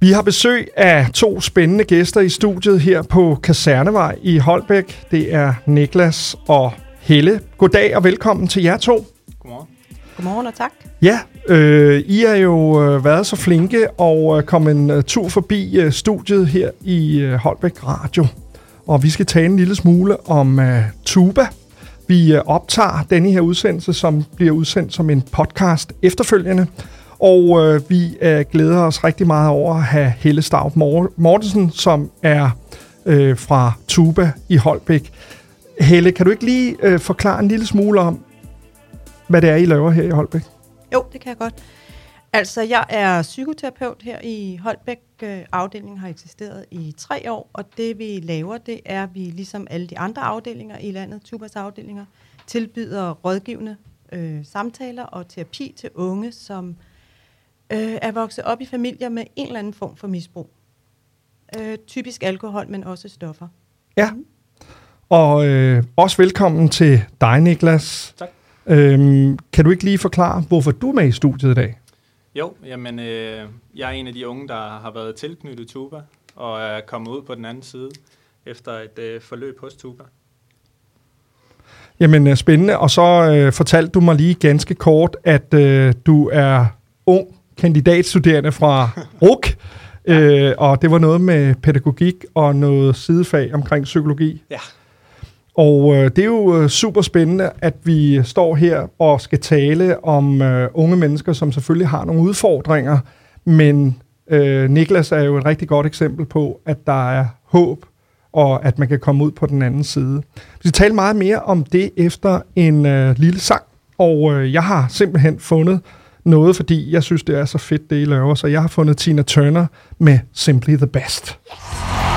Vi har besøg af to spændende gæster i studiet her på Kasernevej i Holbæk. Det er Niklas og Helle. Goddag og velkommen til jer to. Godmorgen. Godmorgen og tak. Ja, øh, I har jo øh, været så flinke og øh, kommet en øh, tur forbi øh, studiet her i øh, Holbæk Radio. Og vi skal tale en lille smule om øh, tuba. Vi øh, optager denne her udsendelse, som bliver udsendt som en podcast efterfølgende. Og øh, vi øh, glæder os rigtig meget over at have Helle Stav Mortensen, som er øh, fra Tuba i Holbæk. Helle, kan du ikke lige øh, forklare en lille smule om, hvad det er, I laver her i Holbæk? Jo, det kan jeg godt. Altså, jeg er psykoterapeut her i Holbæk. Øh, afdelingen har eksisteret i tre år, og det vi laver, det er, at vi ligesom alle de andre afdelinger i landet, Tubas afdelinger, tilbyder rådgivende øh, samtaler og terapi til unge, som øh, er vokset op i familier med en eller anden form for misbrug. Øh, typisk alkohol, men også stoffer. Ja, og øh, også velkommen til dig, Niklas. Tak. Øhm, kan du ikke lige forklare, hvorfor du er med i studiet i dag? Jo, jamen, øh, jeg er en af de unge, der har været tilknyttet Tuba, og er kommet ud på den anden side efter et øh, forløb hos Tuba. Jamen, øh, spændende. Og så øh, fortalte du mig lige ganske kort, at øh, du er ung kandidatstuderende fra RUK, øh, og det var noget med pædagogik og noget sidefag omkring psykologi. Ja. Og øh, det er jo øh, super spændende, at vi står her og skal tale om øh, unge mennesker, som selvfølgelig har nogle udfordringer, men øh, Niklas er jo et rigtig godt eksempel på, at der er håb, og at man kan komme ud på den anden side. Vi skal tale meget mere om det efter en øh, lille sang, og øh, jeg har simpelthen fundet noget, fordi jeg synes, det er så fedt, det I laver, så jeg har fundet Tina Turner med Simply the Best. Yes.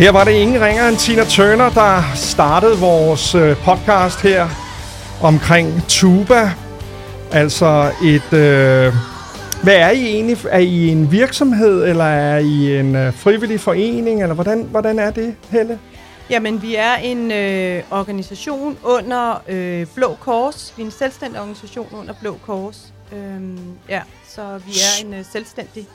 Her var det ingen ringer end Tina Turner, der startede vores øh, podcast her omkring tuba. Altså et... Øh, hvad er I egentlig? Er I en virksomhed, eller er I en øh, frivillig forening, eller hvordan, hvordan er det, Helle? Jamen, vi er en øh, organisation under øh, Blå Kors. Vi er en selvstændig organisation under Blå Kors. Øhm, ja, så vi er en øh, selvstændig.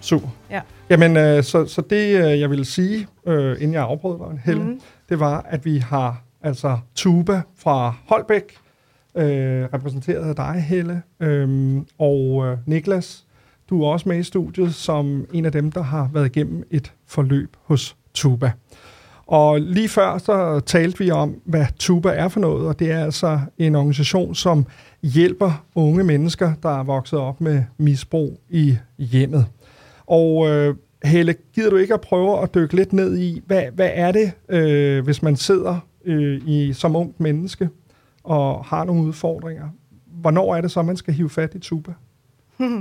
Super. Ja. Jamen, øh, så, så det, øh, jeg vil sige, øh, inden jeg afbrød dig, Helle, mm. det var, at vi har altså Tuba fra Holbæk, øh, repræsenteret af dig, Helle, øh, og øh, Niklas, du er også med i studiet som en af dem, der har været igennem et forløb hos Tuba. Og lige før så talte vi om, hvad Tuba er for noget, og det er altså en organisation, som hjælper unge mennesker, der er vokset op med misbrug i hjemmet. Og øh, Helle, gider du ikke at prøve at dykke lidt ned i, hvad, hvad er det, øh, hvis man sidder øh, i, som ungt menneske og har nogle udfordringer? Hvornår er det så, man skal hive fat i Tuba?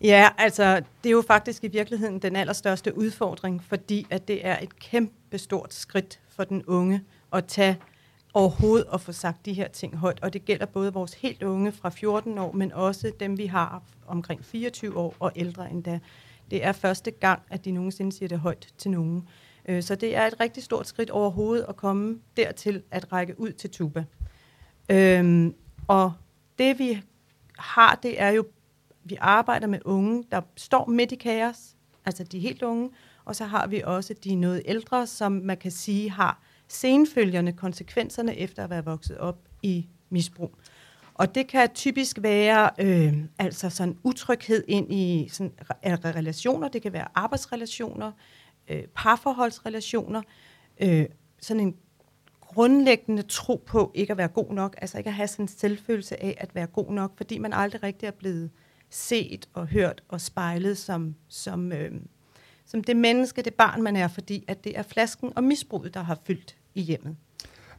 Ja, altså det er jo faktisk i virkeligheden den allerstørste udfordring, fordi at det er et kæmpe stort skridt for den unge at tage overhovedet at få sagt de her ting højt. Og det gælder både vores helt unge fra 14 år, men også dem, vi har omkring 24 år og ældre endda. Det er første gang, at de nogensinde siger det højt til nogen. Øh, så det er et rigtig stort skridt overhovedet at komme dertil at række ud til tuba. Øhm, og det vi har, det er jo vi arbejder med unge, der står midt i kaos, altså de helt unge, og så har vi også de noget ældre, som man kan sige har senfølgende konsekvenserne efter at være vokset op i misbrug. Og det kan typisk være øh, altså sådan utryghed ind i sådan, relationer, det kan være arbejdsrelationer, øh, parforholdsrelationer, øh, sådan en grundlæggende tro på ikke at være god nok, altså ikke at have sådan en selvfølelse af at være god nok, fordi man aldrig rigtig er blevet set og hørt og spejlet som, som, øh, som det menneske, det barn, man er, fordi at det er flasken og misbruget, der har fyldt i hjemmet.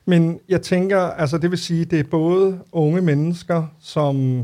Men jeg tænker, altså det vil sige, det er både unge mennesker, som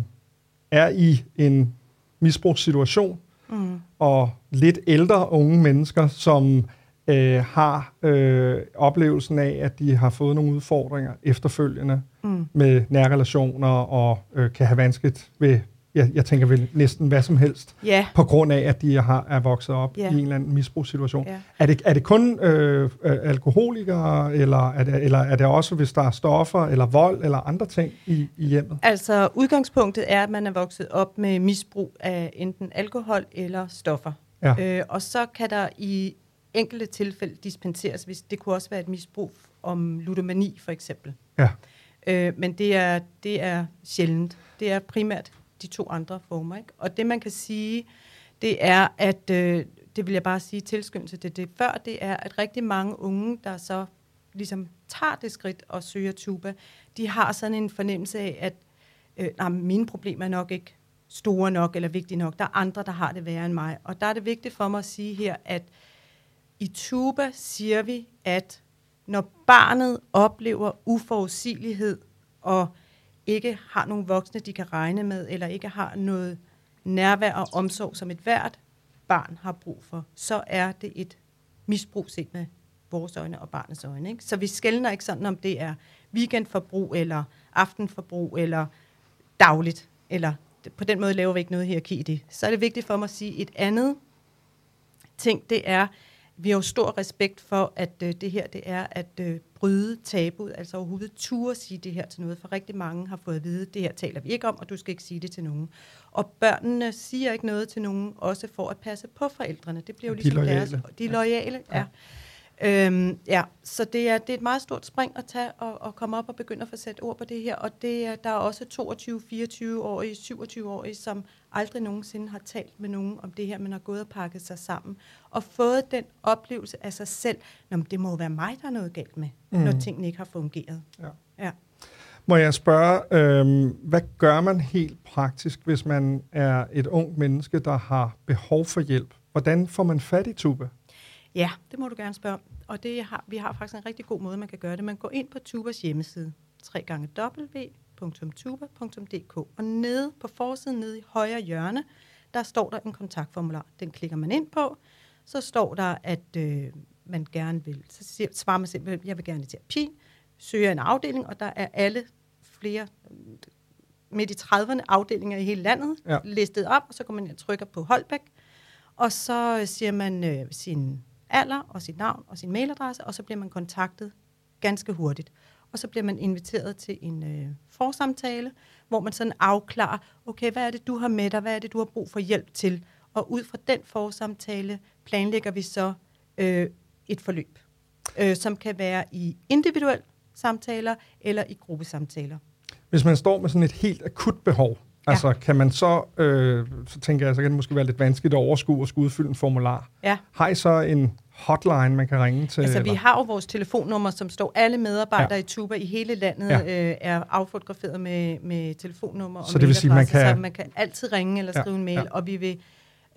er i en misbrugssituation, mm. og lidt ældre unge mennesker, som øh, har øh, oplevelsen af, at de har fået nogle udfordringer efterfølgende mm. med nærrelationer og øh, kan have vanskeligt ved jeg, jeg tænker vel næsten hvad som helst, ja. på grund af, at de har, er vokset op ja. i en eller anden misbrugssituation. Ja. Er, det, er det kun øh, øh, alkoholikere, eller er, det, eller er det også, hvis der er stoffer, eller vold, eller andre ting i, i hjemmet? Altså, udgangspunktet er, at man er vokset op med misbrug af enten alkohol eller stoffer. Ja. Øh, og så kan der i enkelte tilfælde dispenseres, hvis det kunne også være et misbrug om ludomani, for eksempel. Ja. Øh, men det er, det er sjældent. Det er primært de to andre former. Ikke? Og det man kan sige, det er, at øh, det vil jeg bare sige tilskyndelse til det før, det er, at rigtig mange unge, der så ligesom tager det skridt og søger tuba, de har sådan en fornemmelse af, at øh, nej, mine problemer er nok ikke store nok eller vigtige nok. Der er andre, der har det værre end mig. Og der er det vigtigt for mig at sige her, at i tuba siger vi, at når barnet oplever uforudsigelighed og ikke har nogen voksne, de kan regne med, eller ikke har noget nærvær og omsorg, som et hvert barn har brug for, så er det et misbrug set med vores øjne og barnets øjne. Ikke? Så vi skældner ikke sådan, om det er weekendforbrug, eller aftenforbrug, eller dagligt, eller på den måde laver vi ikke noget hierarki i det. Så er det vigtigt for mig at sige et andet ting, det er, vi har jo stor respekt for, at øh, det her det er at øh, bryde tabuet, altså overhovedet ture sige det her til noget, for rigtig mange har fået at vide, det her taler vi ikke om, og du skal ikke sige det til nogen. Og børnene siger ikke noget til nogen, også for at passe på forældrene. Det bliver jo ligesom de deres... De er lojale, ja. ja. Øhm, ja, så det er, det er et meget stort spring at tage og, og komme op og begynde at få sat ord på det her. Og det er, der er også 22, 24-årige, 27-årige, som aldrig nogensinde har talt med nogen om det her, men har gået og pakket sig sammen. Og fået den oplevelse af sig selv, Nå, det må være mig, der er noget galt med, mm. når tingene ikke har fungeret. Ja. ja. Må jeg spørge, øh, hvad gør man helt praktisk, hvis man er et ung menneske, der har behov for hjælp? Hvordan får man fat i Tuba? Ja, det må du gerne spørge Og det har, vi har faktisk en rigtig god måde, man kan gøre det. Man går ind på Tubas hjemmeside, www.tuba.dk, og nede på forsiden, nede i højre hjørne, der står der en kontaktformular. Den klikker man ind på. Så står der, at øh, man gerne vil. Så siger, svarer man simpelthen, jeg vil gerne i terapi, søger en afdeling, og der er alle flere midt i 30'erne afdelinger i hele landet Ja. ja. listet op, og så går man ind og trykker på Holbæk, og så siger man øh, sin alder og sit navn og sin mailadresse, og så bliver man kontaktet ganske hurtigt. Og så bliver man inviteret til en øh, forsamtale, hvor man sådan afklarer, okay, hvad er det, du har med dig, hvad er det, du har brug for hjælp til? Og ud fra den forsamtale planlægger vi så øh, et forløb, øh, som kan være i individuelle samtaler eller i gruppesamtaler. Hvis man står med sådan et helt akut behov, Ja. altså kan man så, øh, så tænker jeg, så kan det måske være lidt vanskeligt at overskue og skulle udfylde en formular. Ja. Har I så en hotline, man kan ringe til? Altså, vi eller? har jo vores telefonnummer, som står alle medarbejdere Ja. i Tuba i hele landet, Ja. øh, er affotograferet med, med telefonnummer og Så det vil sige, man kan- Så man kan altid ringe eller Ja, skrive en mail, ja. og vi vil...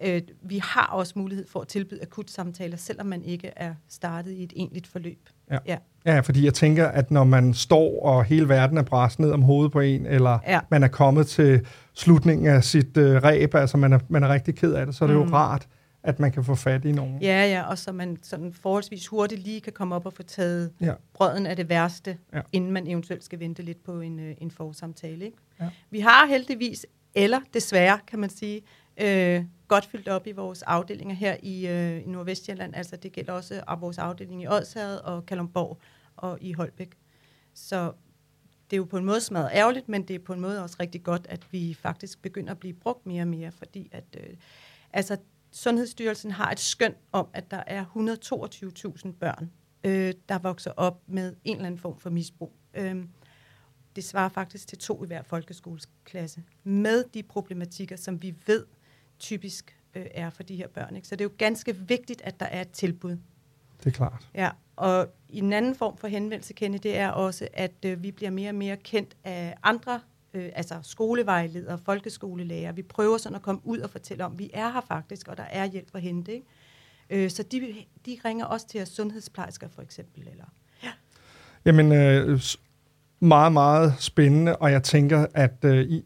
Øh, vi har også mulighed for at tilbyde akutsamtaler, selvom man ikke er startet i et egentligt forløb. Ja. Ja. Ja, fordi jeg tænker, at når man står, og hele verden er bræst ned om hovedet på en, eller Ja. man er kommet til slutningen af sit øh, ræb, altså man er, man er rigtig ked af det, så er det mm. jo rart, at man kan få fat i nogen. Ja, ja, og så man sådan forholdsvis hurtigt lige kan komme op og få taget Ja. brøden af det værste, ja. inden man eventuelt skal vente lidt på en, øh, en forsamtale. Ikke? Ja. Vi har heldigvis, eller desværre kan man sige, øh, godt fyldt op i vores afdelinger her i, øh, i Nordvestjylland. Altså det gælder også af vores afdeling i Odsherred og Kalundborg og i Holbæk. Så det er jo på en måde smadret ærgerligt, men det er på en måde også rigtig godt, at vi faktisk begynder at blive brugt mere og mere, fordi at, øh, altså, Sundhedsstyrelsen har et skøn om, at der er 122.000 børn, øh, der vokser op med en eller anden form for misbrug. Øh, det svarer faktisk til to i hver folkeskoleklasse, med de problematikker, som vi ved typisk øh, er for de her børn. Ikke? Så det er jo ganske vigtigt, at der er et tilbud. Det er klart. Ja, og en anden form for henvendelse, Kenny, det er også, at øh, vi bliver mere og mere kendt af andre, øh, altså skolevejledere, folkeskolelærer. Vi prøver sådan at komme ud og fortælle om, vi er her faktisk, og der er hjælp at hente. Ikke? Øh, så de, de ringer også til os sundhedsplejersker for eksempel. Eller, Jamen, øh, meget, meget spændende, og jeg tænker, at øh,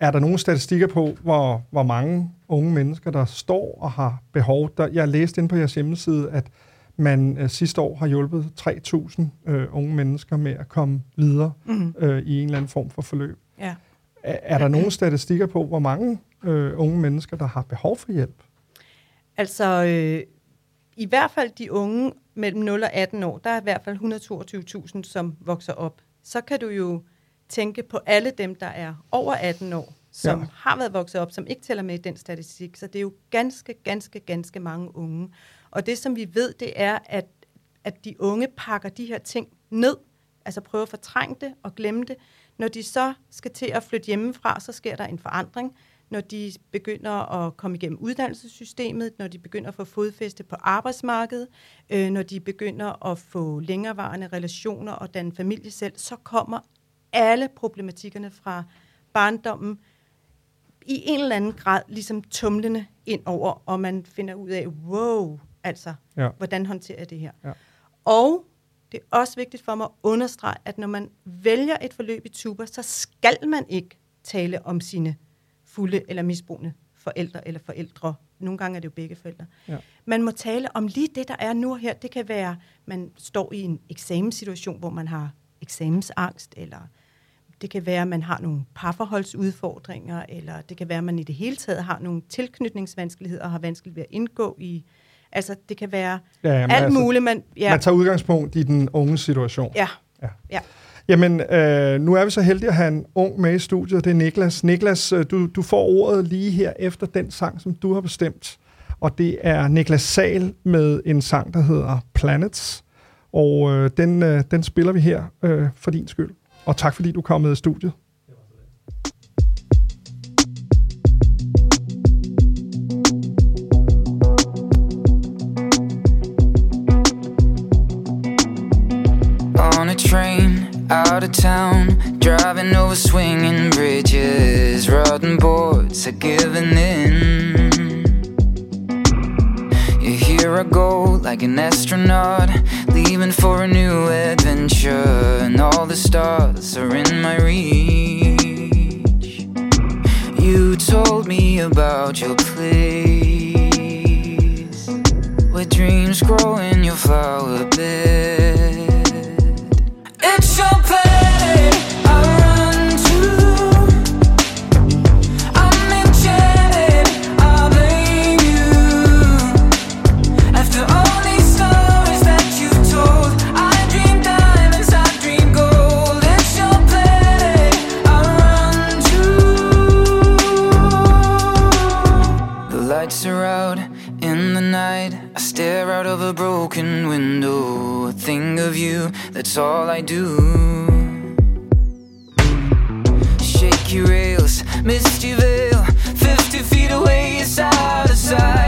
er der nogle statistikker på, hvor, hvor mange unge mennesker, der står og har behov? Der, jeg læste ind på jeres hjemmeside, at man øh, sidste år har hjulpet 3.000 øh, unge mennesker med at komme videre mm. øh, i en eller anden form for forløb. ja. Er, er der nogle statistikker på, hvor mange øh, unge mennesker, der har behov for hjælp? Altså, øh, i hvert fald de unge mellem 0 og 18 år, der er i hvert fald 122.000, som vokser op. Så kan du jo tænke på alle dem, der er over 18 år, som Ja. har været vokset op, som ikke tæller med i den statistik. Så det er jo ganske, ganske, ganske mange unge. Og det, som vi ved, det er, at, at de unge pakker de her ting ned, altså prøver at fortrænge det og glemme det. Når de så skal til at flytte hjemmefra, så sker der en forandring. Når de begynder at komme igennem uddannelsessystemet, når de begynder at få fodfæste på arbejdsmarkedet, øh, når de begynder at få længerevarende relationer og danne familie selv, så kommer alle problematikkerne fra barndommen i en eller anden grad ligesom tumlende ind over, og man finder ud af, wow, altså, Ja. hvordan håndterer jeg det her? Ja. Og det er også vigtigt for mig at understrege, at når man vælger et forløb i tuber, så skal man ikke tale om sine fulde eller misbrugende forældre eller forældre. Nogle gange er det jo begge forældre. Ja. Man må tale om lige det, der er nu her. Det kan være, man står i en eksamenssituation, hvor man har eksamensangst, eller det kan være, at man har nogle parforholdsudfordringer, eller det kan være, at man i det hele taget har nogle tilknytningsvanskeligheder og har vanskeligt ved at indgå i... Altså, det kan være Ja, jamen, alt altså, muligt, man... Ja, Man tager udgangspunkt i den unge situation. ja, Ja. ja. Jamen, øh, nu er vi så heldige at have en ung med i studiet, det er Niklas. Niklas, øh, du, du får ordet lige her efter den sang, som du har bestemt. Og det er Niklas Sal med en sang, der hedder Planets. Og øh, den, øh, den spiller vi her øh, for din skyld. Og tak fordi du kom med i studiet. Out of town, driving over swinging bridges, rotten boards are giving in. Yeah, here I go, like an astronaut, leaving for a new adventure, and all the stars are in my reach. You told me about your place. where dreams grow in your flower bed. Lights are out in the night. I stare out of a broken window. Think of you, that's all I do. Shaky rails, misty veil, 50 feet away, side to side. I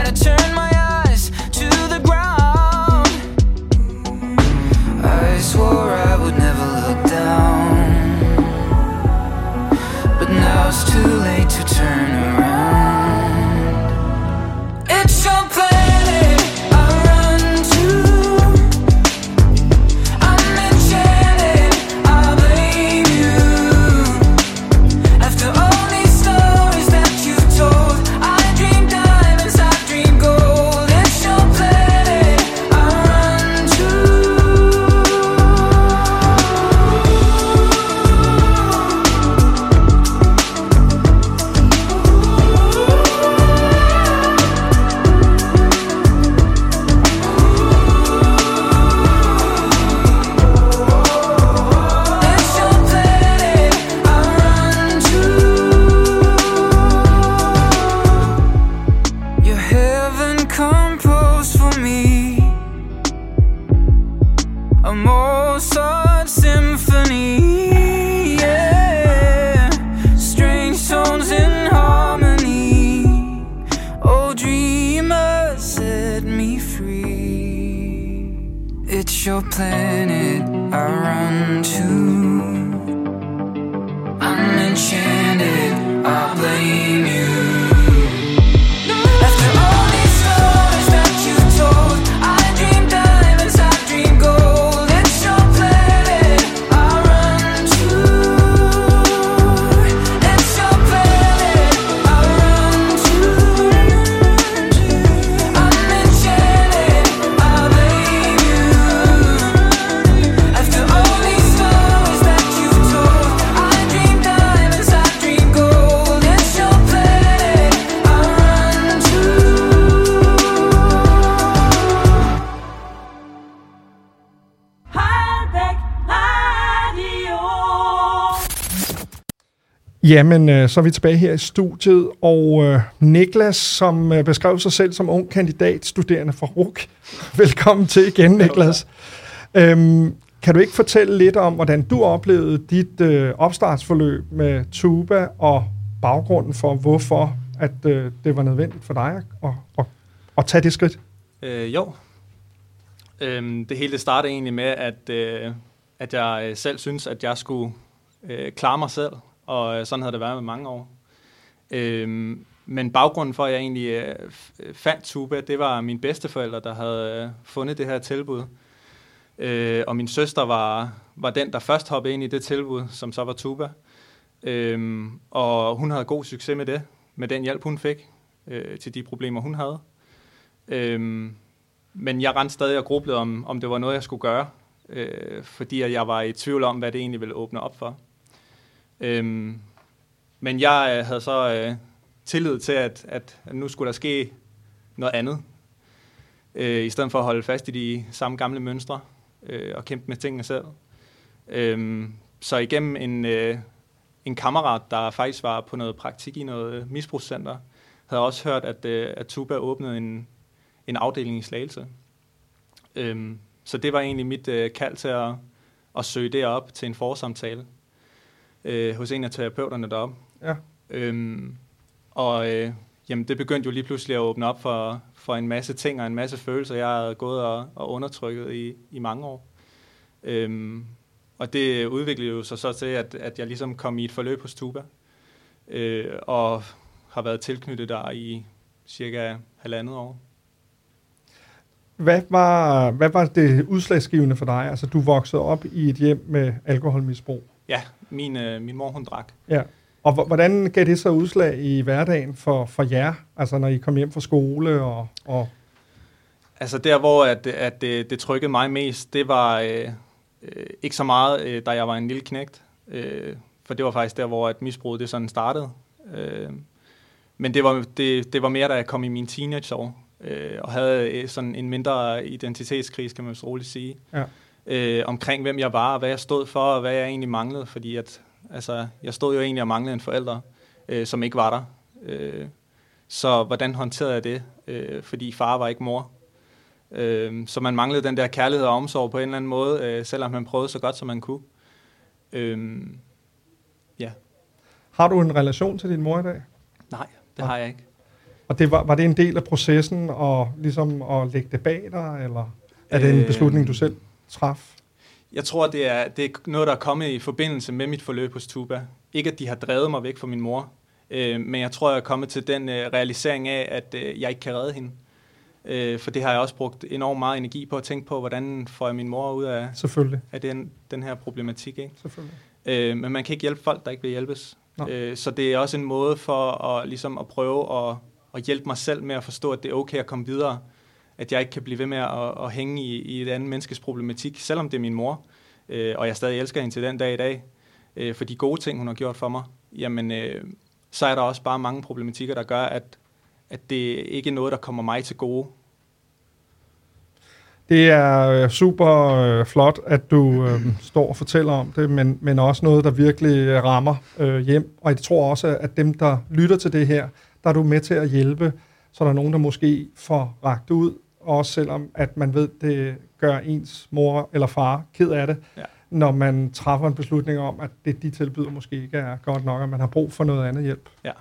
Jamen, øh, så er vi tilbage her i studiet, og øh, Niklas, som øh, beskrev sig selv som ung kandidatstuderende fra RUK. Velkommen til igen, Niklas. Øhm, kan du ikke fortælle lidt om, hvordan du oplevede dit øh, opstartsforløb med tuba, og baggrunden for, hvorfor at øh, det var nødvendigt for dig at, at, at tage det skridt? Øh, jo. Øhm, det hele startede egentlig med, at, øh, at jeg øh, selv synes, at jeg skulle øh, klare mig selv, og øh, sådan havde det været med mange år. Øhm, men baggrunden for, at jeg egentlig øh, fandt tuba, det var mine bedsteforældre, der havde øh, fundet det her tilbud. Øh, og min søster var, var den, der først hoppede ind i det tilbud, som så var tuba. Øhm, og hun havde god succes med det, med den hjælp, hun fik øh, til de problemer, hun havde. Øhm, men jeg rendte stadig og grublede om, om det var noget, jeg skulle gøre, øh, fordi at jeg var i tvivl om, hvad det egentlig ville åbne op for. Øhm, men jeg øh, havde så øh, tillid til, at, at, nu skulle der ske noget andet, øh, i stedet for at holde fast i de samme gamle mønstre øh, og kæmpe med tingene selv. Øhm, så igennem en, øh, en kammerat, der faktisk var på noget praktik i noget misbrugscenter, havde også hørt, at, øh, at Tuba åbnede en, en afdeling i Slagelse. Øhm, så det var egentlig mit øh, kald til at, at søge det op til en forsamtale øh, hos en af terapeuterne deroppe. Ja. Øhm, og øh, jamen, det begyndte jo lige pludselig at åbne op for, for en masse ting og en masse følelser, jeg havde gået og, og undertrykket i, i mange år. Øhm, og det udviklede jo sig så til, at, at jeg ligesom kom i et forløb hos Tuba, øh, og har været tilknyttet der i cirka halvandet år. Hvad var, hvad var det udslagsgivende for dig? Altså, du voksede op i et hjem med alkoholmisbrug. Ja, min, øh, min mor hun drak. Ja. Og hvordan gav det så udslag i hverdagen for, for jer? Altså, når I kom hjem fra skole og... og Altså der, hvor at, at det, det trykkede mig mest, det var øh, øh, ikke så meget, øh, da jeg var en lille knægt. Øh, for det var faktisk der, hvor at misbruget det sådan startede. Øh, men det var, det, det var mere, da jeg kom i mine teenageår, øh, og havde øh, sådan en mindre identitetskrise, kan man så roligt sige. Ja. Øh, omkring, hvem jeg var, og hvad jeg stod for, og hvad jeg egentlig manglede. Fordi at, altså, jeg stod jo egentlig og manglede en forælder, øh, som ikke var der. Øh, så hvordan håndterede jeg det? Øh, fordi far var ikke mor. Øh, så man manglede den der kærlighed og omsorg på en eller anden måde, øh, selvom man prøvede så godt, som man kunne. Øh, ja, Har du en relation til din mor i dag? nej, det har jeg ikke. Og det var, var det en del af processen og ligesom at lægge det bag dig, eller er det en Øh, beslutning, du selv traf? Jeg tror, det er, det er noget, der er kommet i forbindelse med mit forløb hos Tuba. Ikke, at de har drevet mig væk fra min mor, øh, men jeg tror, jeg er kommet til den øh, realisering af, at øh, jeg ikke kan redde hende. Øh, for det har jeg også brugt enormt meget energi på at tænke på, hvordan får jeg min mor ud af, Selvfølgelig, af den, den her problematik. Ikke? selvfølgelig. Øh, men man kan ikke hjælpe folk, der ikke vil hjælpes. Øh, så det er også en måde for at, ligesom at prøve at, at hjælpe mig selv med at forstå, at det er okay at komme videre. At jeg ikke kan blive ved med at, at hænge i, i et andet menneskes problematik, selvom det er min mor. Øh, og jeg stadig elsker hende til den dag i dag. Øh, for de gode ting, hun har gjort for mig. Jamen, øh, så er der også bare mange problematikker, der gør, at, at det ikke er noget, der kommer mig til gode. Det er øh, super øh, flot, at du øh, står og fortæller om det, men, men også noget, der virkelig øh, rammer øh, hjem. Og jeg tror også, at dem, der lytter til det her, der er du med til at hjælpe, så der er nogen, der måske får ragt ud, også selvom at man ved, det gør ens mor eller far ked af det, Ja. når man træffer en beslutning om, at det, de tilbyder, måske ikke er godt nok, og man har brug for noget andet hjælp. Ja.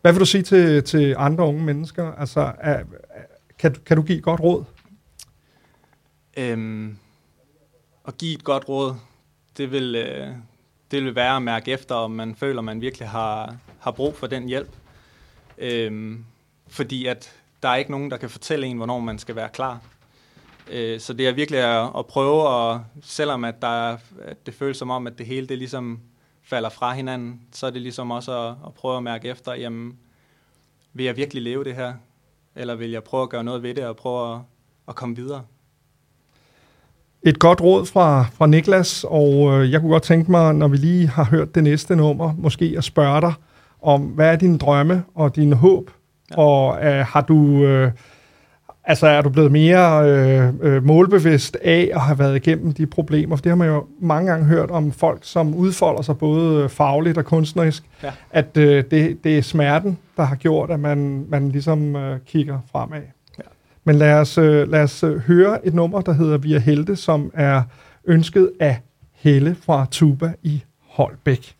Hvad vil du sige til, til andre unge mennesker? Altså, er, kan, du- kan du give et godt råd? Øhm, at give et godt råd, det vil, øh, det vil være at mærke efter, om man føler, man virkelig har, har brug for den hjælp. Øhm, fordi at der er ikke nogen, der kan fortælle en, hvornår man skal være klar. Øh, så det er virkelig at, at prøve, og selvom at, der at det føles som om, at det hele det ligesom falder fra hinanden, så er det ligesom også at, at prøve at mærke efter, jamen, vil jeg virkelig leve det her? Eller vil jeg prøve at gøre noget ved det og prøve at, at komme videre? Et godt råd fra, fra Niklas, og øh, jeg kunne godt tænke mig, når vi lige har hørt det næste nummer, måske at spørge dig om, hvad er dine drømme og dine håb? Ja. Og øh, har du, øh, altså er du blevet mere øh, øh, målbevidst af at have været igennem de problemer? For det har man jo mange gange hørt om folk, som udfolder sig både fagligt og kunstnerisk, Ja. at øh, det, det er smerten, der har gjort, at man, man ligesom øh, kigger fremad. Ja. Men lad os, øh, lad os øh, høre et nummer, der hedder Vi er Helte, som er ønsket af Helle fra Tuba i Holbæk.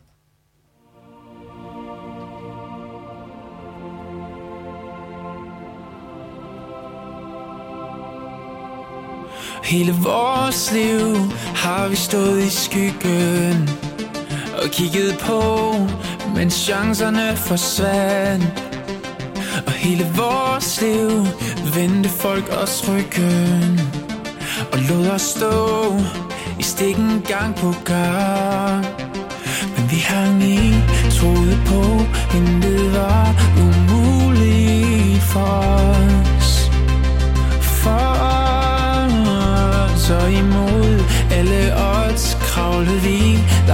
Hele vores liv har vi stået i skyggen Og kigget på, mens chancerne forsvandt. Og hele vores liv vendte folk os ryggen Og lod os stå i stikken gang på gang. Men vi hang i, troede på, intet var umuligt for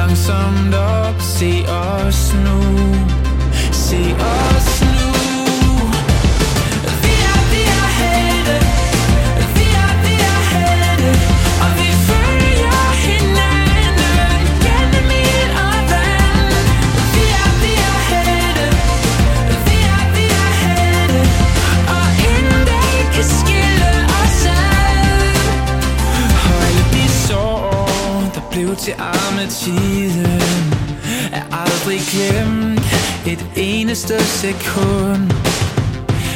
langsomt op. Se os nu, se os nu. Vi er, til tiden Er aldrig glemt et eneste sekund.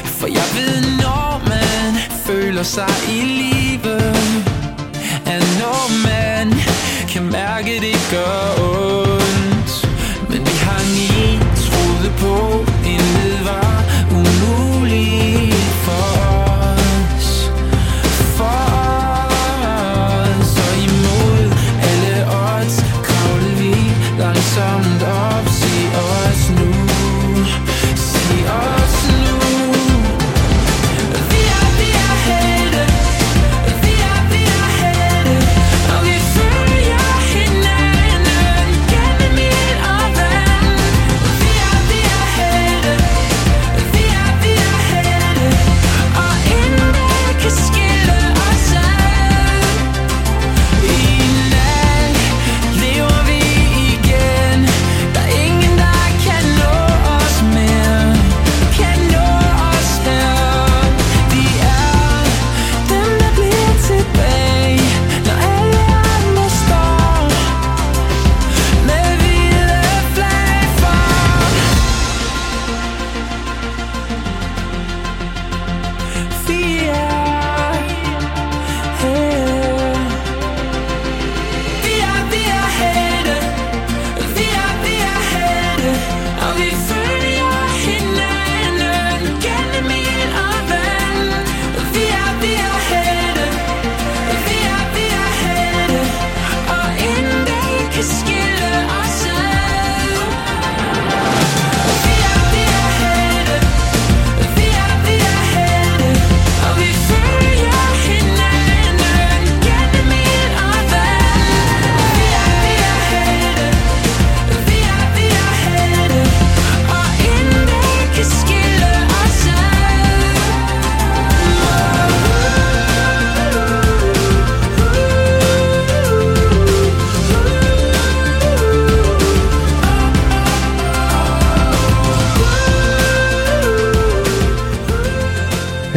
For jeg ved, når man føler sig i live At når man kan mærke, det gør ondt. Men vi har ni troede på, en var umuligt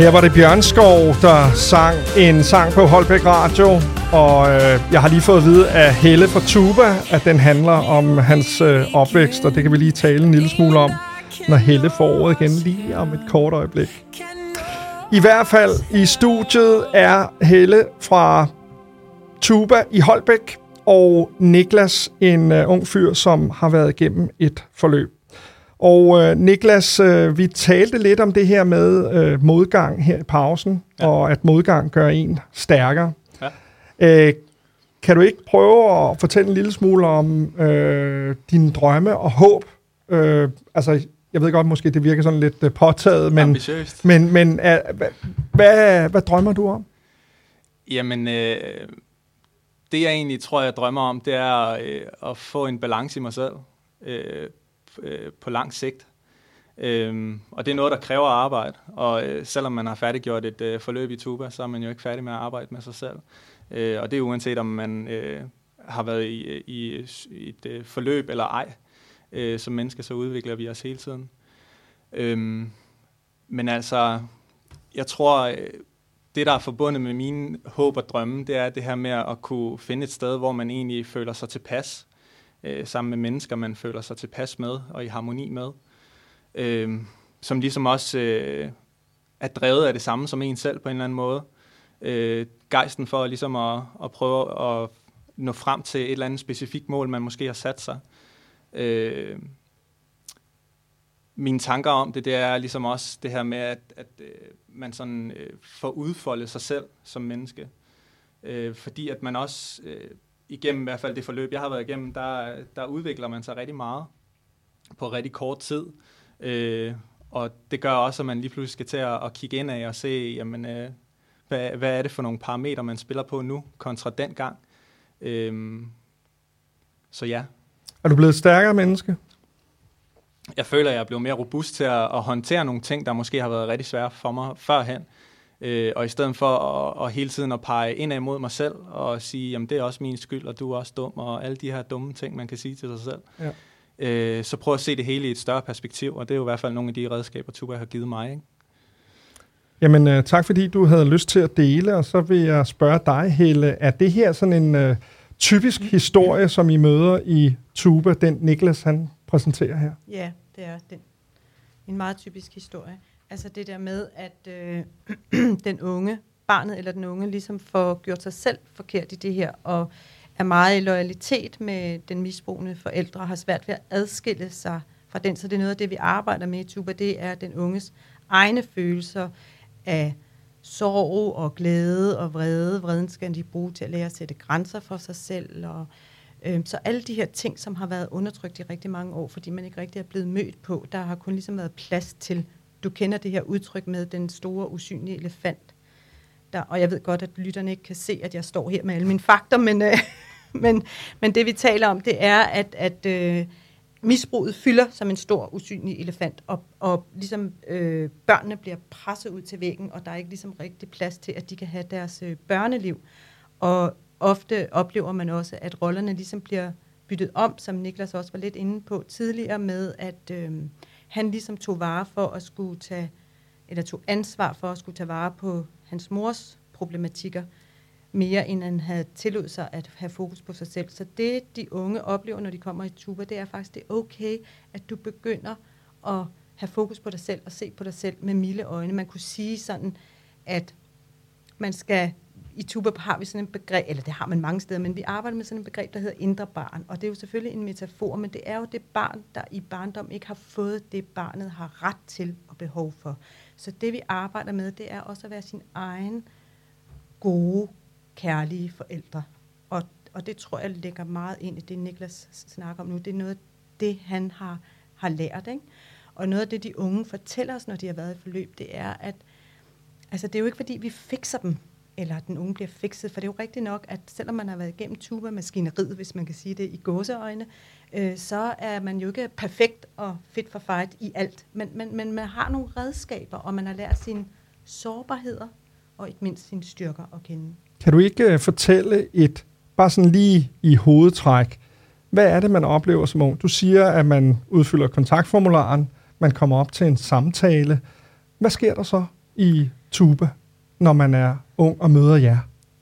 Her var det Bjørnskov, der sang en sang på Holbæk Radio, og øh, jeg har lige fået at vide af Helle fra Tuba, at den handler om hans øh, opvækst, og det kan vi lige tale en lille smule om, når Helle får ordet igen lige om et kort øjeblik. I hvert fald i studiet er Helle fra Tuba i Holbæk, og Niklas, en øh, ung fyr, som har været igennem et forløb. Og øh, Niklas, øh, vi talte lidt om det her med øh, modgang her i pausen, ja. Og at modgang gør en stærkere. Ja. Øh, kan du ikke prøve at fortælle en lille smule om øh, dine drømme og håb? Øh, altså, jeg ved godt, måske det virker sådan lidt øh, påtaget, men, Ambitiøst. men, men øh, hvad, hvad, hvad drømmer du om? Jamen, øh, det jeg egentlig tror, jeg drømmer om, det er øh, at få en balance i mig selv øh, øh, på lang sigt. Øhm, og det er noget, der kræver arbejde. Og øh, selvom man har færdiggjort et øh, forløb i Tuba, så er man jo ikke færdig med at arbejde med sig selv. Øh, og det er uanset, om man øh, har været i, øh, i, øh, i et øh, forløb eller ej. Øh, som mennesker, så udvikler vi os hele tiden. Øhm, men altså, jeg tror, øh, det, der er forbundet med mine håb og drømme, det er det her med at kunne finde et sted, hvor man egentlig føler sig tilpas, øh, sammen med mennesker, man føler sig tilpas med og i harmoni med, øh, som ligesom også øh, er drevet af det samme som en selv på en eller anden måde. Øh, gejsten for ligesom at, at prøve at nå frem til et eller andet specifikt mål, man måske har sat sig. Øh, mine tanker om det, det er ligesom også det her med, at, at øh, man sådan øh, får udfoldet sig selv som menneske. Øh, fordi at man også, øh, igennem i hvert fald det forløb, jeg har været igennem, der, der udvikler man sig rigtig meget på rigtig kort tid. Øh, og det gør også, at man lige pludselig skal til at, at kigge ind af og se, jamen, øh, hvad, hvad er det for nogle parametre, man spiller på nu, kontra dengang. Øh, så ja, Er du blevet et stærkere menneske? jeg føler, at jeg er blevet mere robust til at, at håndtere nogle ting, der måske har været rigtig svære for mig førhen. Øh, og i stedet for at, at hele tiden at pege indad mod mig selv og sige, jamen det er også min skyld, og du er også dum, og alle de her dumme ting, man kan sige til sig selv. Ja. Øh, så prøv at se det hele i et større perspektiv, og det er jo i hvert fald nogle af de redskaber, Tuba har givet mig. Ikke? Jamen, øh, tak fordi du havde lyst til at dele, og så vil jeg spørge dig, Helle, er det her sådan en øh, typisk historie, som I møder i Tuba, den Niklas han præsenterer her? Ja, det er den. En meget typisk historie. Altså det der med, at øh, den unge, barnet eller den unge, ligesom får gjort sig selv forkert i det her, og er meget i loyalitet med den misbrugende forældre, og har svært ved at adskille sig fra den. Så det er noget af det, vi arbejder med i Tuba, det er den unges egne følelser af sorg og glæde og vrede. Vreden skal de bruge til at lære at sætte grænser for sig selv. Og, øh, så alle de her ting, som har været undertrykt i rigtig mange år, fordi man ikke rigtig er blevet mødt på, der har kun ligesom været plads til, du kender det her udtryk med den store usynlige elefant. Der, og jeg ved godt, at lytterne ikke kan se, at jeg står her med alle mine fakter, men, øh, men, men det vi taler om, det er, at, at øh, misbruget fylder som en stor usynlig elefant, og, og ligesom øh, børnene bliver presset ud til væggen, og der er ikke ligesom rigtig plads til, at de kan have deres øh, børneliv. Og ofte oplever man også, at rollerne ligesom bliver byttet om, som Niklas også var lidt inde på tidligere med, at øh, han ligesom tog vare for at skulle tage, eller tog ansvar for at skulle tage vare på hans mors problematikker, mere end han havde tillod sig at have fokus på sig selv. Så det, de unge oplever, når de kommer i tuba, det er faktisk, det er okay, at du begynder at have fokus på dig selv og se på dig selv med milde øjne. Man kunne sige sådan, at man skal, i tuba har vi sådan en begreb, eller det har man mange steder, men vi arbejder med sådan en begreb, der hedder indre barn. Og det er jo selvfølgelig en metafor, men det er jo det barn, der i barndom ikke har fået det, barnet har ret til og behov for. Så det vi arbejder med, det er også at være sin egen gode, kærlige forældre. Og, og det tror jeg ligger meget ind i det, Niklas snakker om nu. Det er noget af det, han har, har lært. Ikke? Og noget af det, de unge fortæller os, når de har været i forløb, det er, at altså, det er jo ikke, fordi vi fikser dem, eller at den unge bliver fikset, for det er jo rigtigt nok, at selvom man har været igennem tuba-maskineriet, hvis man kan sige det i gåseøjne, øh, så er man jo ikke perfekt og fit for fight i alt. Men, men, men man har nogle redskaber, og man har lært sine sårbarheder, og ikke mindst sine styrker at kende. Kan du ikke øh, fortælle et, bare sådan lige i hovedtræk, hvad er det, man oplever som ung? Du siger, at man udfylder kontaktformularen, man kommer op til en samtale. Hvad sker der så i tuba, når man er ung og møder jer?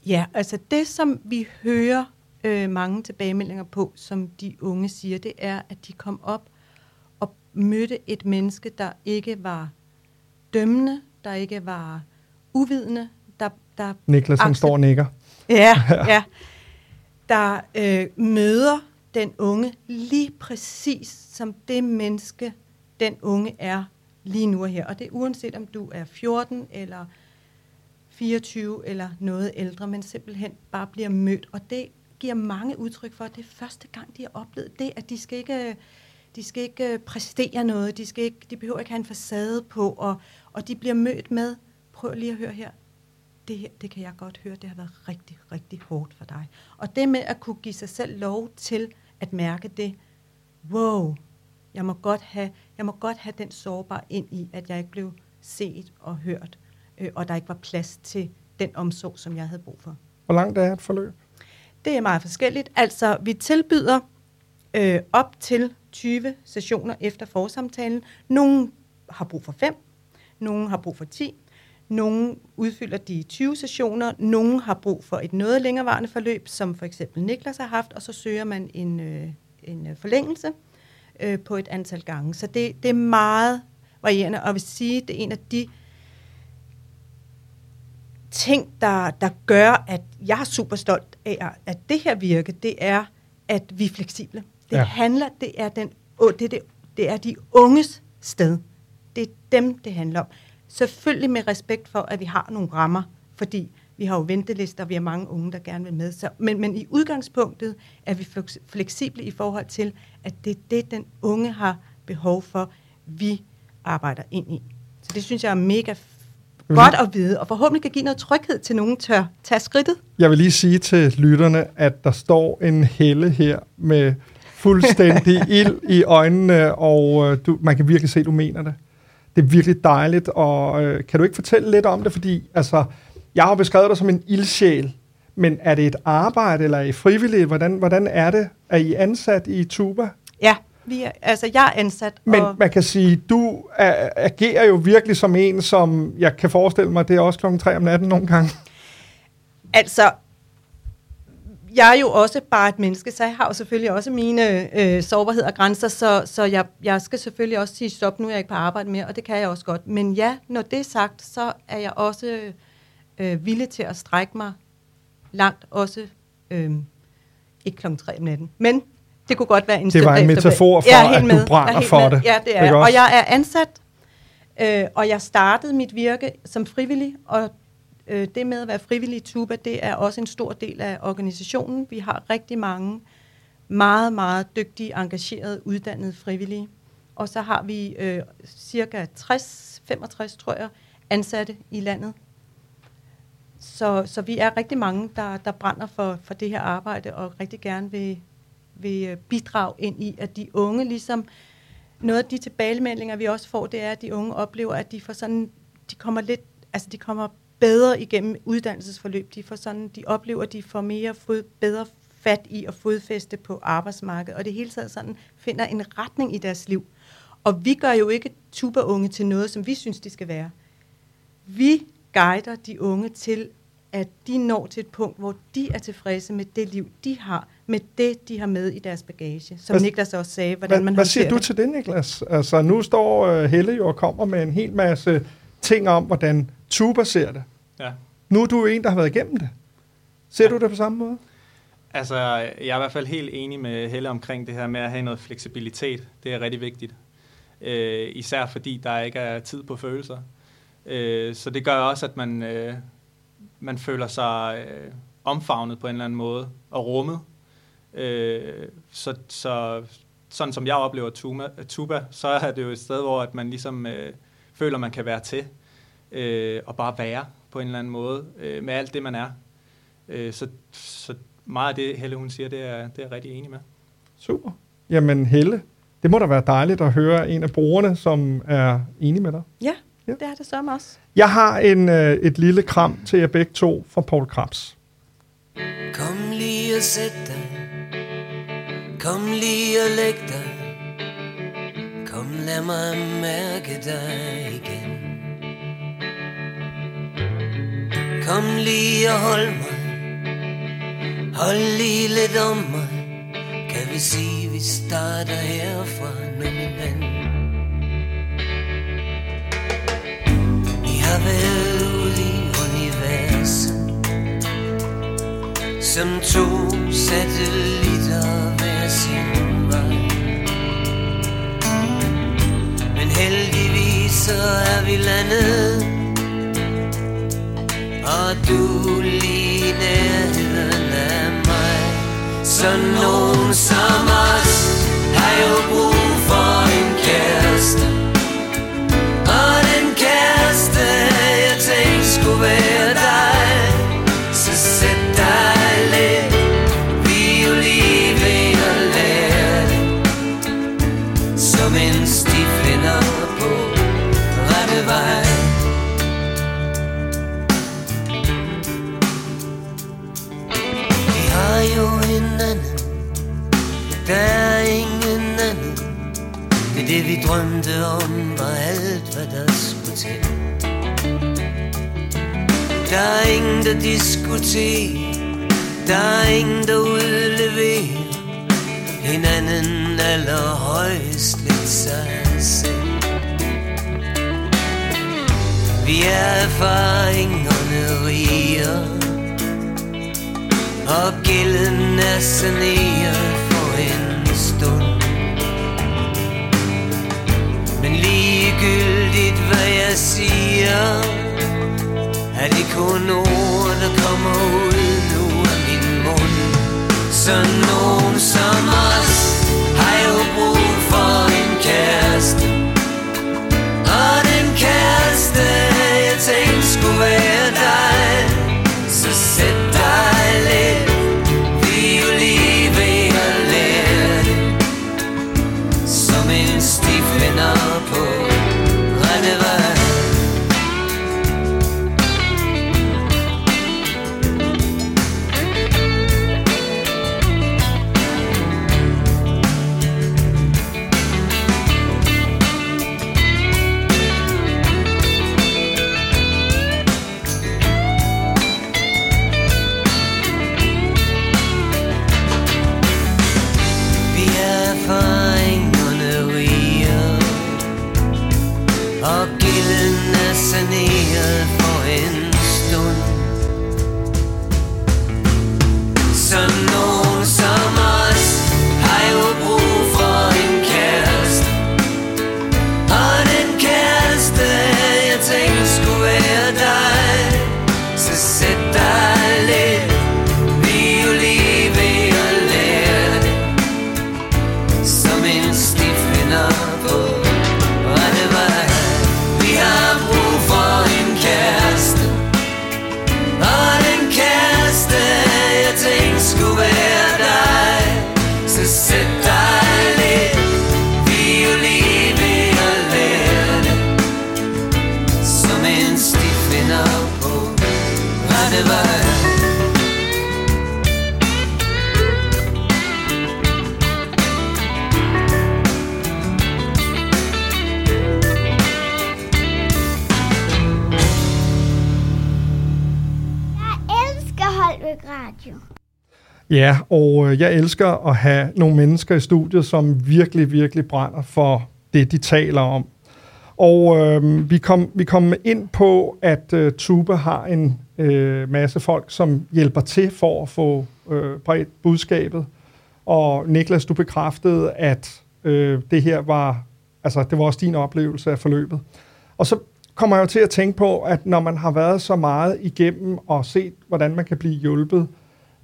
Ja, altså det, som vi hører øh, mange tilbagemeldinger på, som de unge siger, det er, at de kom op og mødte et menneske, der ikke var dømmende, der ikke var uvidende, der, der Niklas, han står og nikker. Ja, ja. Der øh, møder den unge lige præcis som det menneske, den unge er lige nu og her. Og det er uanset om du er 14 eller 24 eller noget ældre, men simpelthen bare bliver mødt. Og det giver mange udtryk for, at det er første gang, de har oplevet det, at de skal ikke, de skal ikke øh, præstere noget, de, skal ikke, de behøver ikke have en facade på, og, og de bliver mødt med, prøv lige at høre her, det her, det kan jeg godt høre, det har været rigtig, rigtig hårdt for dig. Og det med at kunne give sig selv lov til at mærke det, wow, jeg må godt have, jeg må godt have den sårbar ind i, at jeg ikke blev set og hørt, øh, og der ikke var plads til den omsorg, som jeg havde brug for. Hvor langt er et forløb? Det er meget forskelligt. Altså, vi tilbyder øh, op til 20 sessioner efter forsamtalen. Nogle har brug for 5, nogle har brug for 10, nogle udfylder de 20 sessioner, nogle har brug for et noget længerevarende forløb, som for eksempel Niklas har haft, og så søger man en, øh, en øh, forlængelse øh, på et antal gange. Så det, det er meget varierende, og jeg vil sige, det er en af de ting, der, der gør, at jeg er super stolt af, at det her virke, det er, at vi er fleksible. Det Ja. handler, det er, den, det, det, det er de unges sted. Det er dem, det handler om. Selvfølgelig med respekt for, at vi har nogle rammer, fordi vi har jo ventelister, vi har mange unge, der gerne vil med. Så, men, men i udgangspunktet er vi fleks- fleksible i forhold til, at det er det, den unge har behov for, vi arbejder ind i. Så det synes jeg er mega f- godt at vide, og forhåbentlig kan give noget tryghed til nogen tør tage skridtet. Jeg vil lige sige til lytterne, at der står en helle her med fuldstændig ild i øjnene, og øh, du, man kan virkelig se, at du mener det. Det er virkelig dejligt, og øh, kan du ikke fortælle lidt om det? Fordi altså, jeg har beskrevet dig som en ildsjæl, men er det et arbejde, eller er I frivillige? Hvordan, hvordan er det? Er I ansat i Tuba? Ja, vi er, altså jeg er ansat, Men og man kan sige, du agerer jo virkelig som en, som jeg kan forestille mig, det er også klokken 3 om natten nogle gange. altså, jeg er jo også bare et menneske, så jeg har jo selvfølgelig også mine øh, sårbarheder og grænser, så, så jeg, jeg skal selvfølgelig også sige stop, nu er jeg ikke på arbejde mere, og det kan jeg også godt. Men ja, når det er sagt, så er jeg også øh, villig til at strække mig langt, også øh, ikke klokken 3 om natten. Men det kunne godt være en Det var en metafor for, Jeg er at du med. Er brænder for med. det. Ja, det er jeg. Og jeg er ansat, øh, og jeg startede mit virke som frivillig, og øh, det med at være frivillig i Tuba, det er også en stor del af organisationen. Vi har rigtig mange meget, meget dygtige, engagerede, uddannede frivillige. Og så har vi øh, cirka 60-65, tror jeg, ansatte i landet. Så, så vi er rigtig mange, der, der brænder for, for det her arbejde, og rigtig gerne vil, vil øh, bidrage ind i, at de unge ligesom, noget af de tilbagemeldinger, vi også får, det er, at de unge oplever, at de får sådan, de kommer lidt, altså de kommer bedre igennem uddannelsesforløb. De får sådan, de oplever, at de får mere fod, bedre fat i at fodfæste på arbejdsmarkedet, og det hele taget sådan finder en retning i deres liv. Og vi gør jo ikke tuba-unge til noget, som vi synes, de skal være. Vi guider de unge til, at de når til et punkt, hvor de er tilfredse med det liv, de har, med det, de har med i deres bagage. Som Hvad- Niklas også sagde, hvordan Hvad, man hvad siger du det. til det, Niklas? Altså, nu står uh, Helle jo og kommer med en hel masse ting om, hvordan Tuba ser det. Ja. Nu er du jo en, der har været igennem det. Ser Ja. du det på samme måde? Altså, jeg er i hvert fald helt enig med Helle omkring det her med at have noget fleksibilitet. Det er rigtig vigtigt. Øh, især fordi der ikke er tid på følelser. Øh, så det gør også, at man, øh, man føler sig øh, omfavnet på en eller anden måde og rummet. Øh, så, så sådan som jeg oplever Tuba, Tuba, så er det jo et sted, hvor at man ligesom øh, føler, man kan være til øh, og bare være på en eller anden måde øh, med alt det, man er. Øh, så, så meget af det, Helle hun siger, det er, det er jeg rigtig enig med. Super. Jamen Helle, det må da være dejligt at høre en af brugerne, som er enig med dig. Ja, Ja. det er det så også. Jeg har en, øh, et lille kram til jer begge to fra Paul Krabs. Kom lige og sæt dig Kom lige og læg dig. Kom lad mig mærke dig igen. Kom lige og hold mig. Hold lige lidt om mig. Kan vi sige, vi starter herfra nu, min ven Vi har været i universet Som to satellitter sin vej Men heldigvis så er vi landet. Og du lige nærheden af mig. Så nogen som os Har jo brug Der er ingen der diskuterer. Der er ingen der udleverer. Hinanden allerhøjst lidt sig selv. Vi er erfaringerne riger og gælden er saneret. Ja, og øh, jeg elsker at have nogle mennesker i studiet, som virkelig, virkelig brænder for det, de taler om. Og øh, vi, kom, vi kom ind på, at øh, Tuba har en øh, masse folk, som hjælper til for at få øh, bredt budskabet. Og Niklas, du bekræftede, at øh, det her var, altså det var også din oplevelse af forløbet. Og så kommer jeg jo til at tænke på, at når man har været så meget igennem og set, hvordan man kan blive hjulpet,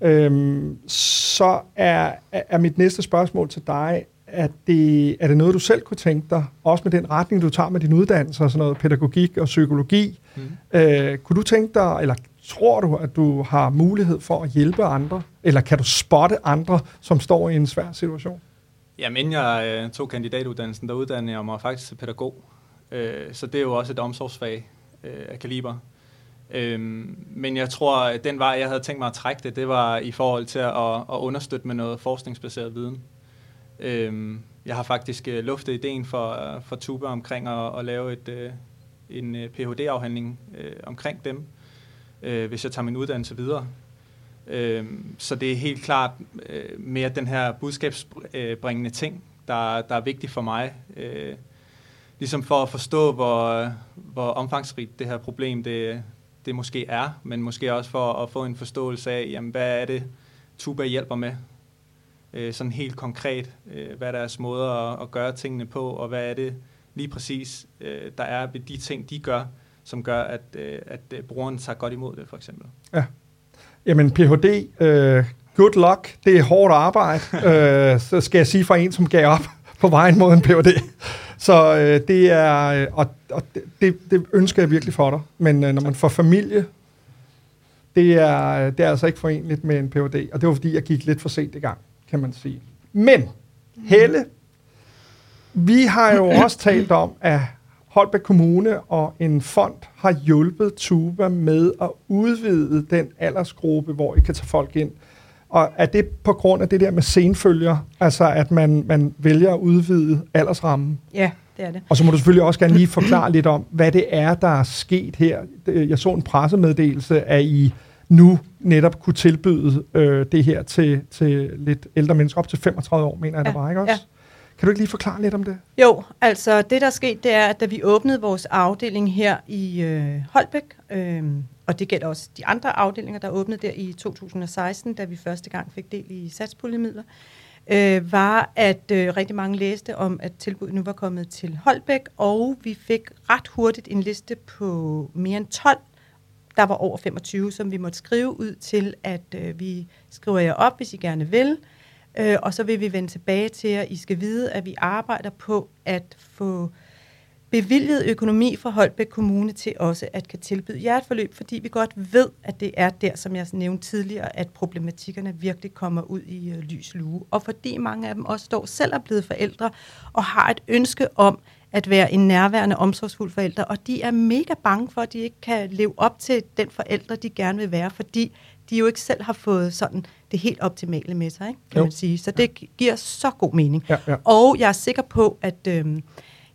øhm, så er, er mit næste spørgsmål til dig, at det, er det noget, du selv kunne tænke dig, også med den retning, du tager med din uddannelse, og sådan noget pædagogik og psykologi. Mm. Øh, kunne du tænke dig, eller tror du, at du har mulighed for at hjælpe andre, eller kan du spotte andre, som står i en svær situation? Jamen, inden jeg øh, tog kandidatuddannelsen, der uddannede jeg mig faktisk til pædagog. Øh, så det er jo også et omsorgsfag øh, af kaliber. Øh, men jeg tror, at den vej, jeg havde tænkt mig at trække det, det var i forhold til at, at understøtte med noget forskningsbaseret viden. Øh, jeg har faktisk øh, luftet ideen for, øh, for Tuba omkring at, at lave et, øh, en øh, Ph.D.-afhandling øh, omkring dem. øh, hvis jeg tager min uddannelse videre. Øh, så det er helt klart øh, mere den her budskabsbringende ting, der, der er vigtig for mig. Øh, ligesom for at forstå, hvor, hvor omfangsrigt det her problem det, det måske er, men måske også for at få en forståelse af, jamen, hvad er det, Tuba hjælper med. Øh, sådan helt konkret, øh, hvad er deres måder at, at gøre tingene på, og hvad er det lige præcis, øh, der er ved de ting, de gør, som gør, at, øh, at øh, brugeren tager godt imod det, for eksempel. Ja. Jamen, Ph.D., øh, good luck. Det er hårdt arbejde, øh, så skal jeg sige fra en, som gav op på vejen mod en Ph.D. Så øh, det er, øh, og, og det- det, ønsker jeg virkelig for dig. Men øh, når man får familie, det er, det er altså ikke forenligt med en Ph.D. Og det var fordi, jeg gik lidt for sent i gang, kan man sige. Men, Helle, vi har jo også talt om, at Holbæk Kommune og en fond har hjulpet Tuba med at udvide den aldersgruppe, hvor I kan tage folk ind. Og er det på grund af det der med senfølger, altså at man, man vælger at udvide aldersrammen? Ja, det er det. Og så må du selvfølgelig også gerne lige forklare lidt om, hvad det er, der er sket her. Jeg så en pressemeddelelse, at I nu netop kunne tilbyde øh, det her til, til lidt ældre mennesker, op til 35 år, mener jeg, Ja, der var, ikke også? ja. Kan du ikke lige forklare lidt om det? Jo, altså det der er sket, det er, at da vi åbnede vores afdeling her i øh, Holbæk, øh, og det gælder også de andre afdelinger, der åbnede der i 2016, da vi første gang fik del i satspuljemidler, øh, var, at øh, rigtig mange læste om, at tilbuddet nu var kommet til Holbæk, og vi fik ret hurtigt en liste på mere end 12 der var over 25, som vi måtte skrive ud til, at øh, vi skriver jer op, hvis I gerne vil. Øh, og så vil vi vende tilbage til jer. I skal vide, at vi arbejder på at få bevilget økonomi fra Holbæk Kommune til også at kan tilbyde jer et forløb, fordi vi godt ved, at det er der, som jeg nævnte tidligere, at problematikkerne virkelig kommer ud i øh, lys lue. Og fordi mange af dem også står selv er blevet forældre og har et ønske om at være en nærværende, omsorgsfuld forælder, og de er mega bange for, at de ikke kan leve op til den forældre, de gerne vil være, fordi de jo ikke selv har fået sådan det helt optimale med sig, ikke, kan Jo. man sige. Så det gi- giver så god mening. Ja, ja. Og jeg er sikker på, at øhm,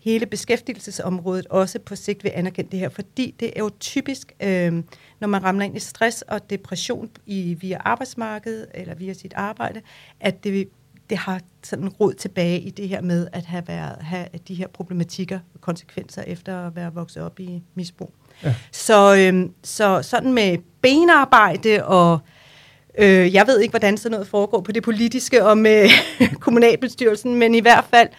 hele beskæftigelsesområdet også på sigt vil anerkende det her, fordi det er jo typisk, øhm, når man ramler ind i stress og depression i, via arbejdsmarkedet eller via sit arbejde, at det, det har sådan rod tilbage i det her med at have, været, have de her problematikker og konsekvenser efter at være vokset op i misbrug. Ja. Så, øhm, så sådan med benarbejde og Øh, jeg ved ikke, hvordan sådan noget foregår på det politiske og med kommunalbestyrelsen, men i hvert fald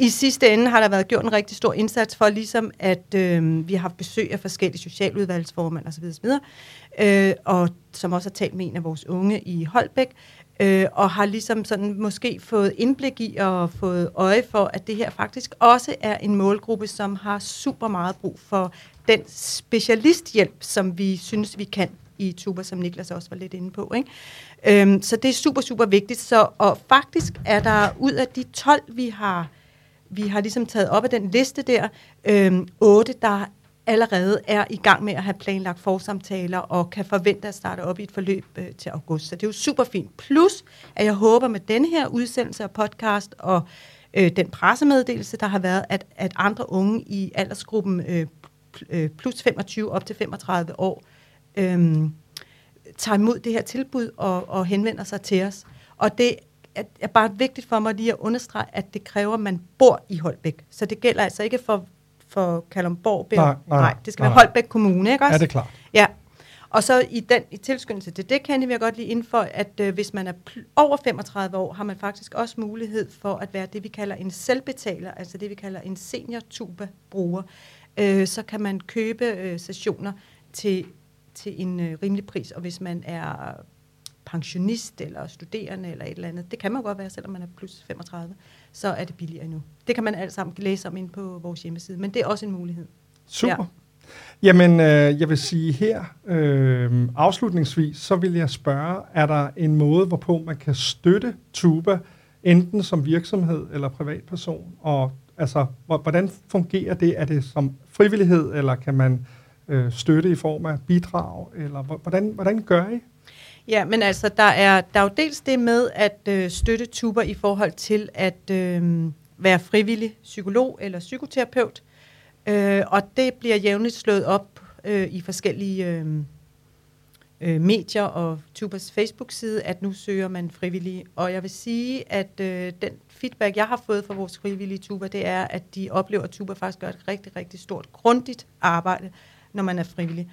i sidste ende har der været gjort en rigtig stor indsats for, ligesom at øh, vi har haft besøg af forskellige socialudvalgsformand osv. osv. Øh, og som også har talt med en af vores unge i Holbæk, øh, og har ligesom sådan måske fået indblik i og fået øje for, at det her faktisk også er en målgruppe, som har super meget brug for den specialisthjælp, som vi synes, vi kan i Tuber, som Niklas også var lidt inde på. Ikke? Øhm, så det er super, super vigtigt. Så, og faktisk er der ud af de 12, vi har, vi har ligesom taget op af den liste der, øh, otte, der allerede er i gang med at have planlagt forsamtaler og kan forvente at starte op i et forløb øh, til august. Så det er jo super fint. Plus, at jeg håber med denne her udsendelse af podcast og øh, den pressemeddelelse, der har været, at, at andre unge i aldersgruppen øh, øh plus 25 op til 35 år øh, tager imod det her tilbud og, og henvender sig til os. Og det er, er bare vigtigt for mig lige at understrege, at det kræver, at man bor i Holbæk. Så det gælder altså ikke for, for Kalundborg. Nej, Nej, nej, det skal nej. være Holbæk Kommune, ikke også? Ja, det er klart. Ja. Og så i den i tilskyndelse til det, kan jeg godt lige indfør, at øh, hvis man er over 35 år, har man faktisk også mulighed for at være det, vi kalder en selvbetaler, altså det, vi kalder en senior-tuba-bruger. Øh, så kan man købe øh, sessioner til, til en øh, rimelig pris, og hvis man er pensionist eller studerende eller et eller andet, det kan man godt være, selvom man er plus 35, så er det billigere endnu. Det kan man alt sammen læse om ind på vores hjemmeside, men det er også en mulighed. Super. Ja. Ja. Jamen, øh, jeg vil sige her, øh, afslutningsvis, så vil jeg spørge, er der en måde, hvorpå man kan støtte Tuba, enten som virksomhed eller privatperson? Og altså, hvor- hvordan fungerer det? Er det som frivillighed, eller kan man øh, støtte i form af bidrag? Eller hvor- hvordan, hvordan gør I? Ja, men altså, der er, der er jo dels det med at øh, støtte tuber i forhold til at øh, være frivillig psykolog eller psykoterapeut. Øh, og det bliver jævnligt slået op øh, i forskellige øh, øh, medier og Tubers Facebook-side, at nu søger man frivillige. Og jeg vil sige, at øh, den feedback, jeg har fået fra vores frivillige Tuber, det er, at de oplever, at Tuber faktisk gør et rigtig, rigtig stort, grundigt arbejde, når man er frivillig.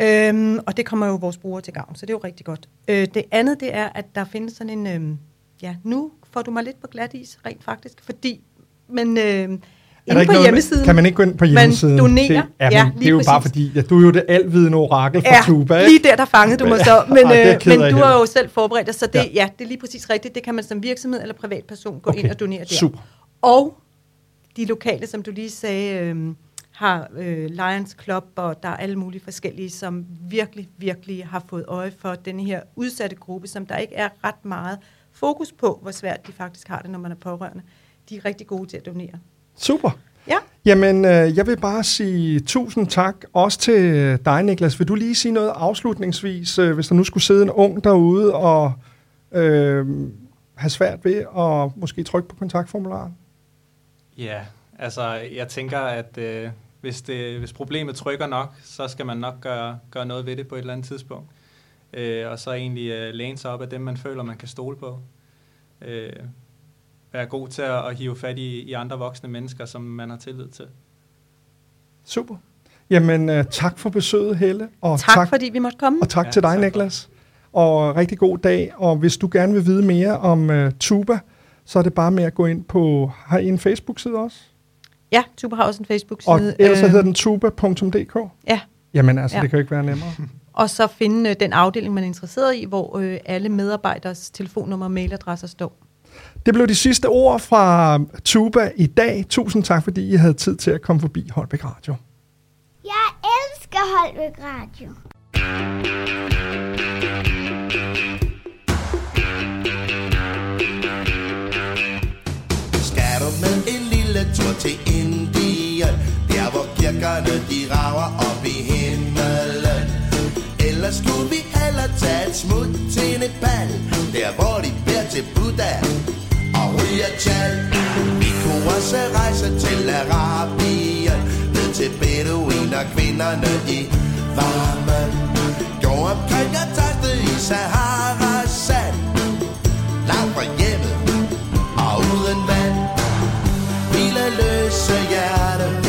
Øhm, og det kommer jo vores brugere til gavn, så det er jo rigtig godt. Øh, det andet, det er, at der findes sådan en... Øh, ja, nu får du mig lidt på glat is, rent faktisk, fordi... Men øh, Er der ikke på noget- hjemmesiden... Kan man ikke gå ind på hjemmesiden? donerer. Det, ja, Ja, det lige er jo bare præcis. fordi, ja, du er jo det alvidende orakel for Ja, Tuba, lige ikke? der, der fangede du mig så. Men, Ej, øh, men af, du har jo selv forberedt dig, så det, Ja. ja. det er lige præcis rigtigt. Det kan man som virksomhed eller privatperson gå Okay, ind og donere der. super. Og de lokale, som du lige sagde, øh, har øh, Lions Club, og der er alle mulige forskellige, som virkelig, virkelig har fået øje for den her udsatte gruppe, som der ikke er ret meget fokus på, hvor svært de faktisk har det, når man er pårørende. De er rigtig gode til at donere. Super. Ja. Jamen, øh, jeg vil bare sige tusind tak, også til dig, Niklas. Vil du lige sige noget afslutningsvis, øh, hvis der nu skulle sidde en ung derude og øh, have svært ved at måske trykke på kontaktformularen? Ja, altså jeg tænker, at øh, hvis, det, hvis problemet trykker nok, så skal man nok gøre, gøre noget ved det på et eller andet tidspunkt. Øh, og så egentlig øh, læne sig op af dem, man føler, man kan stole på. Øh, være god til at, at hive fat i, i andre voksne mennesker, som man har tillid til. Super. Jamen, øh, tak for besøget, Helle. Og Tak, tak fordi vi måtte komme. Og tak Ja, til dig, tak Niklas. Og rigtig god dag. Og hvis du gerne vil vide mere om uh, Tuba, så er det bare med at gå ind på... Har I en Facebook-side også? Ja, Tuber har også en Og Facebook-side. ellers så øh, hedder den tuba.dk. Ja, Jamen altså, ja. Det kan jo ikke være nemmere. og så finde øh, den afdeling, man er interesseret i, hvor øh, alle medarbejders telefonnummer og mailadresser står. Det blev de sidste ord fra Tuba i dag. Tusind tak, fordi I havde tid til at komme forbi Holbæk Radio. Jeg elsker Holbæk Radio. Til Indien. Der hvor kirkerne de rager op i himmelen Eller skulle vi heller tage et smut til Nepal Der hvor de beder til Buddha og ryger tjal. Vi kunne også rejse til Arabien Ned til Bedouin og kvinderne i varmen. Gå omkring og taste i Sahara. seara.